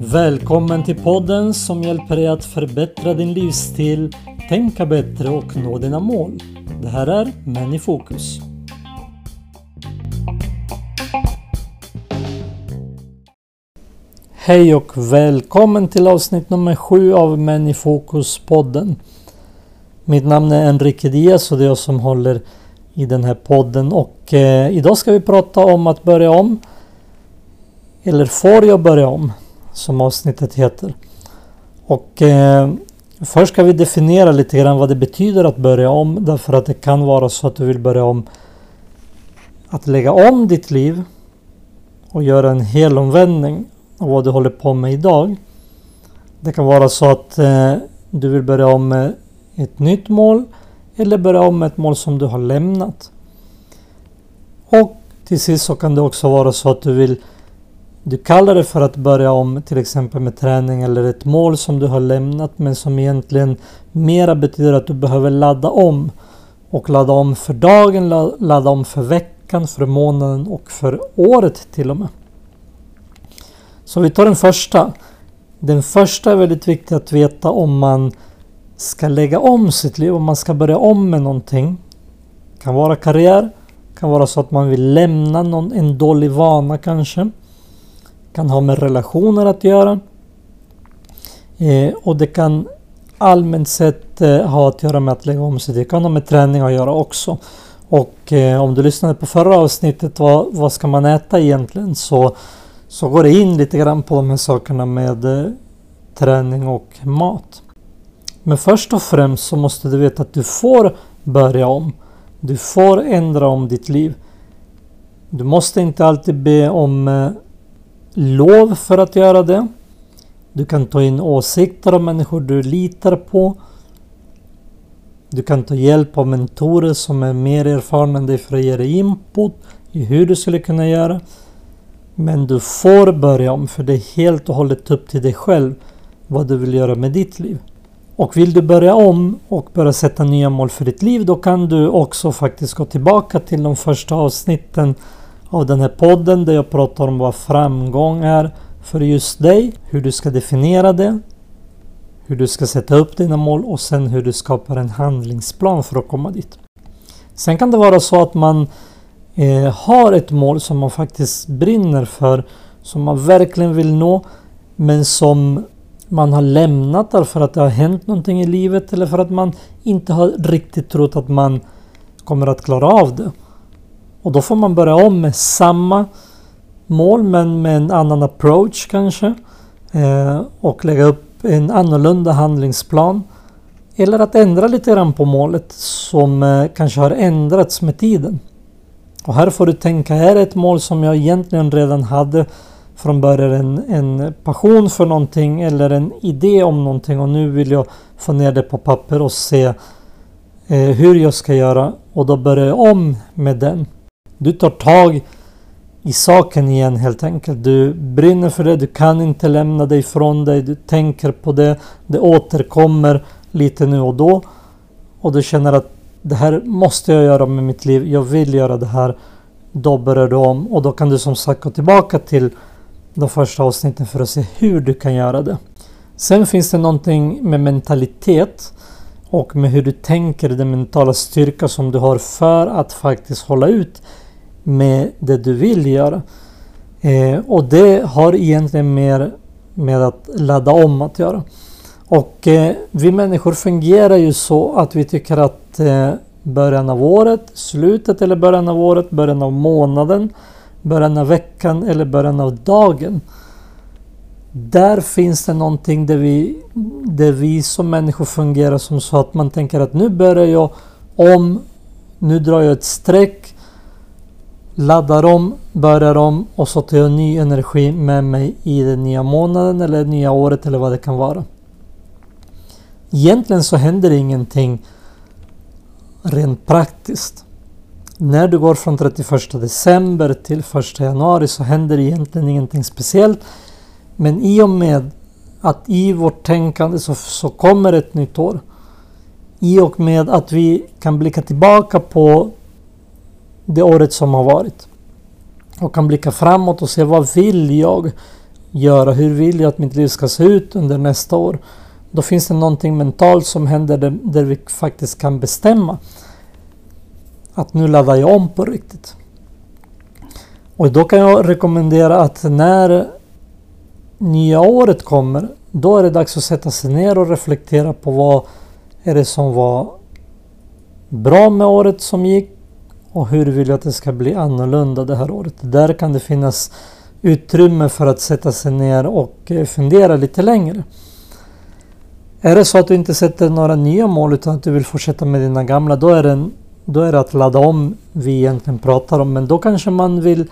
Välkommen till podden som hjälper dig att förbättra din livsstil, tänka bättre och nå dina mål. Det här är Män i fokus. Hej och välkommen till avsnitt nummer 7 av Män i fokus-podden. Mitt namn är Enrique Diaz och det är jag som håller i den här podden och eh, idag ska vi prata om att börja om. Eller får jag börja om? Som avsnittet heter. Och eh, först ska vi definiera lite grann vad det betyder att börja om. Därför att det kan vara så att du vill börja om att lägga om ditt liv och göra en helomvändning av vad du håller på med idag. Det kan vara så att eh, du vill börja om med ett nytt mål eller börja om med ett mål som du har lämnat. Och till sist så kan det också vara så att du vill du kallar det för att börja om till exempel med träning eller ett mål som du har lämnat men som egentligen mera betyder att du behöver ladda om. Och ladda om för dagen, ladda om för veckan, för månaden och för året till och med. Så vi tar den första. Den första är väldigt viktig att veta om man ska lägga om sitt liv, om man ska börja om med någonting. Kan vara karriär, kan vara så att man vill lämna någon, en dålig vana kanske. Kan ha med relationer att göra. Eh, och det kan allmänt sett eh, ha att göra med att lägga om sig. Det kan ha med träning att göra också. Och eh, om du lyssnade på förra avsnittet, vad, vad ska man äta egentligen? Så, så går det in lite grann på de här sakerna med eh, träning och mat. Men först och främst så måste du veta att du får börja om. Du får ändra om ditt liv. Du måste inte alltid be om eh, lov för att göra det. Du kan ta in åsikter av människor du litar på. Du kan ta hjälp av mentorer som är mer erfarna än dig för att ge dig input i hur du skulle kunna göra. Men du får börja om för det är helt och hållet upp till dig själv vad du vill göra med ditt liv. Och vill du börja om och börja sätta nya mål för ditt liv då kan du också faktiskt gå tillbaka till de första avsnitten av den här podden där jag pratar om vad framgång är för just dig, hur du ska definiera det, hur du ska sätta upp dina mål och sen hur du skapar en handlingsplan för att komma dit. Sen kan det vara så att man eh, har ett mål som man faktiskt brinner för, som man verkligen vill nå, men som man har lämnat därför att det har hänt någonting i livet eller för att man inte har riktigt trott att man kommer att klara av det. Och då får man börja om med samma mål men med en annan approach kanske. Eh, och lägga upp en annorlunda handlingsplan. Eller att ändra lite grann på målet som eh, kanske har ändrats med tiden. Och här får du tänka, är det ett mål som jag egentligen redan hade från början en, en passion för någonting eller en idé om någonting och nu vill jag få ner det på papper och se eh, hur jag ska göra och då börjar jag om med den. Du tar tag i saken igen helt enkelt. Du brinner för det, du kan inte lämna dig ifrån dig, du tänker på det, det återkommer lite nu och då och du känner att det här måste jag göra med mitt liv, jag vill göra det här. Då börjar du om och då kan du som sagt gå tillbaka till de första avsnitten för att se hur du kan göra det. Sen finns det någonting med mentalitet och med hur du tänker, den mentala styrka som du har för att faktiskt hålla ut med det du vill göra. Eh, och det har egentligen mer med att ladda om att göra. Och eh, vi människor fungerar ju så att vi tycker att eh, början av året, slutet eller början av året, början av månaden början av veckan eller början av dagen. Där finns det någonting där vi, där vi som människor fungerar som så att man tänker att nu börjar jag om, nu drar jag ett streck, laddar om, börjar om och så tar jag ny energi med mig i den nya månaden eller nya året eller vad det kan vara. Egentligen så händer ingenting rent praktiskt. När du går från 31 december till 1 januari så händer egentligen ingenting speciellt. Men i och med att i vårt tänkande så, så kommer ett nytt år. I och med att vi kan blicka tillbaka på det året som har varit. och kan blicka framåt och se vad vill jag göra? Hur vill jag att mitt liv ska se ut under nästa år? Då finns det någonting mentalt som händer där, där vi faktiskt kan bestämma att nu laddar jag om på riktigt. Och då kan jag rekommendera att när nya året kommer, då är det dags att sätta sig ner och reflektera på vad är det som var bra med året som gick och hur vill jag att det ska bli annorlunda det här året. Där kan det finnas utrymme för att sätta sig ner och eh, fundera lite längre. Är det så att du inte sätter några nya mål utan att du vill fortsätta med dina gamla, då är det, då är det att ladda om vi egentligen pratar om. Men då kanske man vill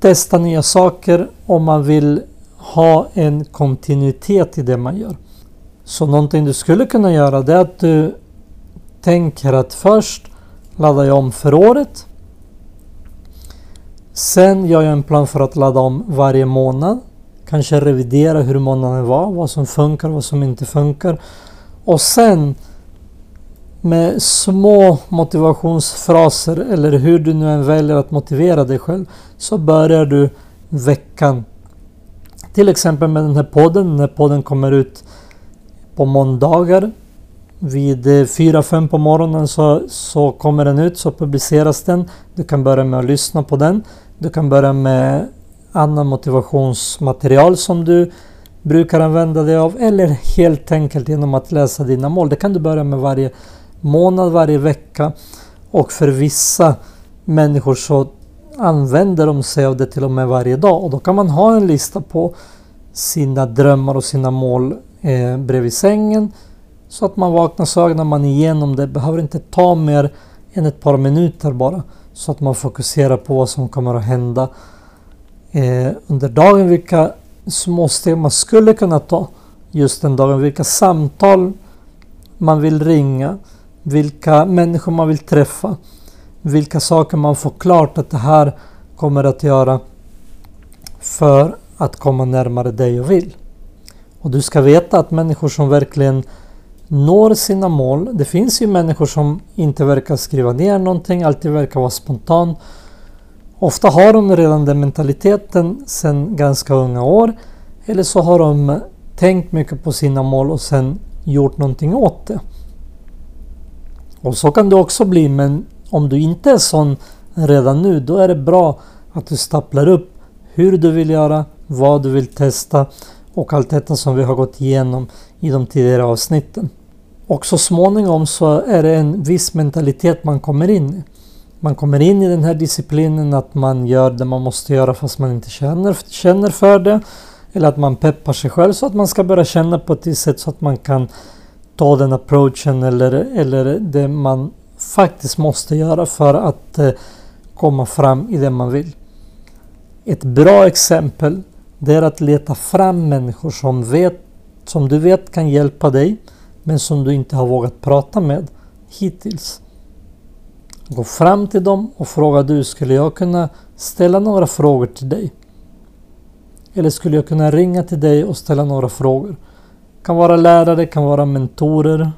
testa nya saker om man vill ha en kontinuitet i det man gör. Så någonting du skulle kunna göra det är att du tänker att först laddar jag om för året. Sen gör jag en plan för att ladda om varje månad. Kanske revidera hur månaden var, vad som funkar och vad som inte funkar. Och sen med små motivationsfraser eller hur du nu än väljer att motivera dig själv så börjar du veckan. Till exempel med den här podden. När podden kommer ut på måndagar vid eh, 4-5 på morgonen så, så kommer den ut, så publiceras den. Du kan börja med att lyssna på den. Du kan börja med annan motivationsmaterial som du brukar använda dig av eller helt enkelt genom att läsa dina mål. Det kan du börja med varje månad, varje vecka och för vissa människor så använder de sig av det till och med varje dag och då kan man ha en lista på sina drömmar och sina mål eh, bredvid sängen så att man vaknar så ögnar man igenom det. Behöver inte ta mer än ett par minuter bara. Så att man fokuserar på vad som kommer att hända eh, under dagen. Vilka små steg man skulle kunna ta just den dagen. Vilka samtal man vill ringa. Vilka människor man vill träffa. Vilka saker man får klart att det här kommer att göra för att komma närmare dig och vill. Och du ska veta att människor som verkligen når sina mål. Det finns ju människor som inte verkar skriva ner någonting, alltid verkar vara spontan. Ofta har de redan den mentaliteten sedan ganska unga år. Eller så har de tänkt mycket på sina mål och sen gjort någonting åt det. Och så kan det också bli men om du inte är sån redan nu då är det bra att du staplar upp hur du vill göra, vad du vill testa och allt detta som vi har gått igenom i de tidigare avsnitten. Och så småningom så är det en viss mentalitet man kommer in i. Man kommer in i den här disciplinen att man gör det man måste göra fast man inte känner, känner för det. Eller att man peppar sig själv så att man ska börja känna på ett sätt så att man kan ta den approachen eller, eller det man faktiskt måste göra för att eh, komma fram i det man vill. Ett bra exempel det är att leta fram människor som, vet, som du vet kan hjälpa dig men som du inte har vågat prata med hittills. Gå fram till dem och fråga du, skulle jag kunna ställa några frågor till dig? Eller skulle jag kunna ringa till dig och ställa några frågor? Kan vara lärare, kan vara mentorer,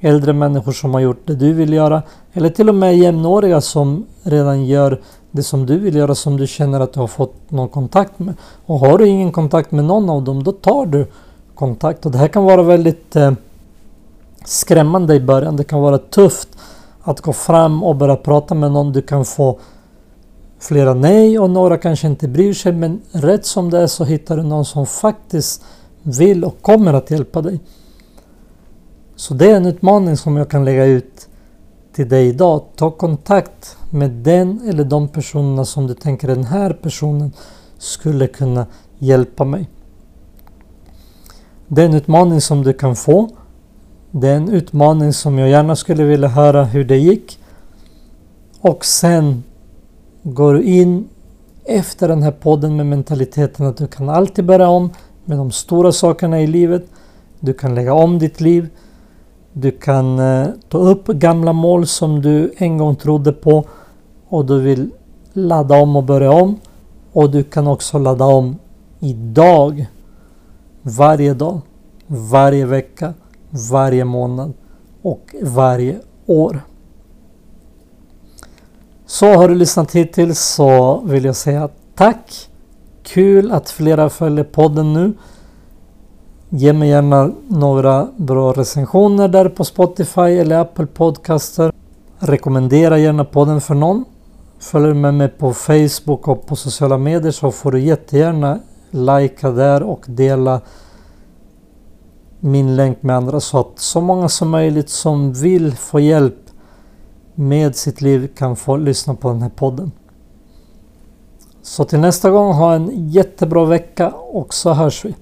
äldre människor som har gjort det du vill göra eller till och med jämnåriga som redan gör det som du vill göra som du känner att du har fått någon kontakt med. Och har du ingen kontakt med någon av dem då tar du kontakt och det här kan vara väldigt eh, skrämmande i början. Det kan vara tufft att gå fram och börja prata med någon. Du kan få flera nej och några kanske inte bryr sig men rätt som det är så hittar du någon som faktiskt vill och kommer att hjälpa dig. Så det är en utmaning som jag kan lägga ut till dig idag. Ta kontakt med den eller de personerna som du tänker den här personen skulle kunna hjälpa mig. Det är en utmaning som du kan få det är en utmaning som jag gärna skulle vilja höra hur det gick. Och sen går du in efter den här podden med mentaliteten att du kan alltid börja om med de stora sakerna i livet. Du kan lägga om ditt liv. Du kan eh, ta upp gamla mål som du en gång trodde på och du vill ladda om och börja om. Och du kan också ladda om idag. Varje dag. Varje vecka varje månad och varje år. Så har du lyssnat hittills så vill jag säga tack. Kul att flera följer podden nu. Ge mig gärna några bra recensioner där på Spotify eller Apple Podcaster. Rekommendera gärna podden för någon. Följer med mig på Facebook och på sociala medier så får du jättegärna likea där och dela min länk med andra så att så många som möjligt som vill få hjälp med sitt liv kan få lyssna på den här podden. Så till nästa gång, ha en jättebra vecka och så hörs vi.